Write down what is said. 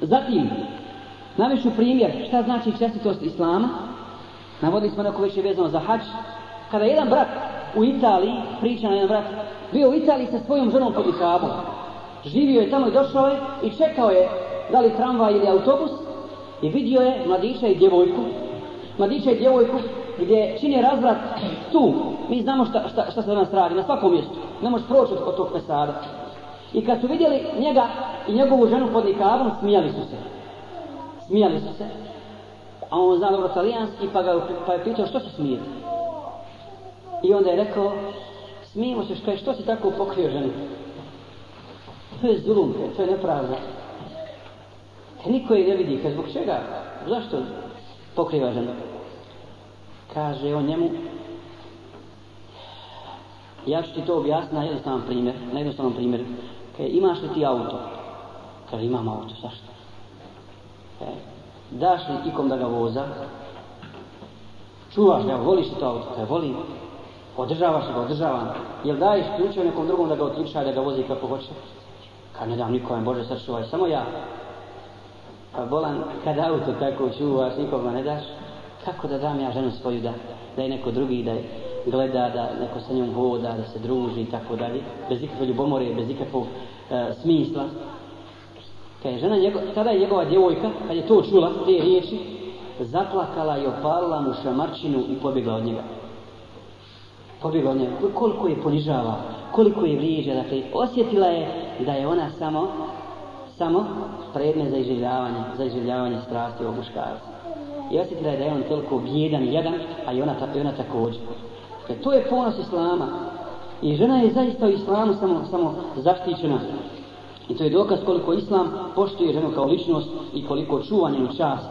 Zatim, navišu primjer šta znači čestitost Islama. Navodili smo neko već je vezano za hač. Kada jedan brat u Italiji, priča na jedan brat, bio u Italiji sa svojom ženom pod Ikabom. Živio je tamo i došao je i čekao je da li tramvaj ili autobus i vidio je mladića i djevojku. Mladića i djevojku gdje čini razvrat tu. Mi znamo šta, šta, šta se danas radi, na svakom mjestu. Ne možeš proći od tog pesada. I kad su vidjeli njega i njegovu ženu pod nikabom, smijali su se. Smijali su se. A on zna dobro talijanski, pa, ga, pa je pitao što se smije. I onda je rekao, smijemo se što, što si tako pokrio ženu? To je zulum, e, to je nepravda. Te niko je ne vidi, kaže, zbog čega? Zašto pokriva ženu? Kaže on njemu, ja ću ti to objasniti na jednostavan primjer, na jednostavan primjer. Kaže, imaš li ti auto? Kaže, imam auto, zašto? E, daš li ikom da ga voza? Čuvaš ga, voliš li to auto? Kaže, volim. Održavaš ga, održavam. Jel daješ ključe nekom drugom da ga otključa da ga vozi kako hoće? Kaže, ne dam nikom, Bože, sačuvaj, samo ja. Pa bolan, kad auto tako čuvaš, nikog ne daš, kako da dam ja ženu svoju da, da je neko drugi, da je gleda, da neko sa njom voda, da se druži i tako dalje, bez ikakve ljubomore, bez ikakvog e, smisla. Kad je žena, njego, tada je njegova djevojka, kad je to čula, te riječi, zaplakala i opalila mu šamarčinu i pobjegla od njega. Pobjegla od njega. Koliko je ponižava, koliko je vrijeđa, dakle, osjetila je da je ona samo, samo predne za iživljavanje, za iživljavanje strasti ovog muškarca. I osjetila je da je on toliko bjedan i jadan, a i ona, i ona također. E to je ponos Islama. I žena je zaista u Islamu samo, samo zaštićena. I to je dokaz koliko Islam poštuje ženu kao ličnost i koliko čuva njenu čast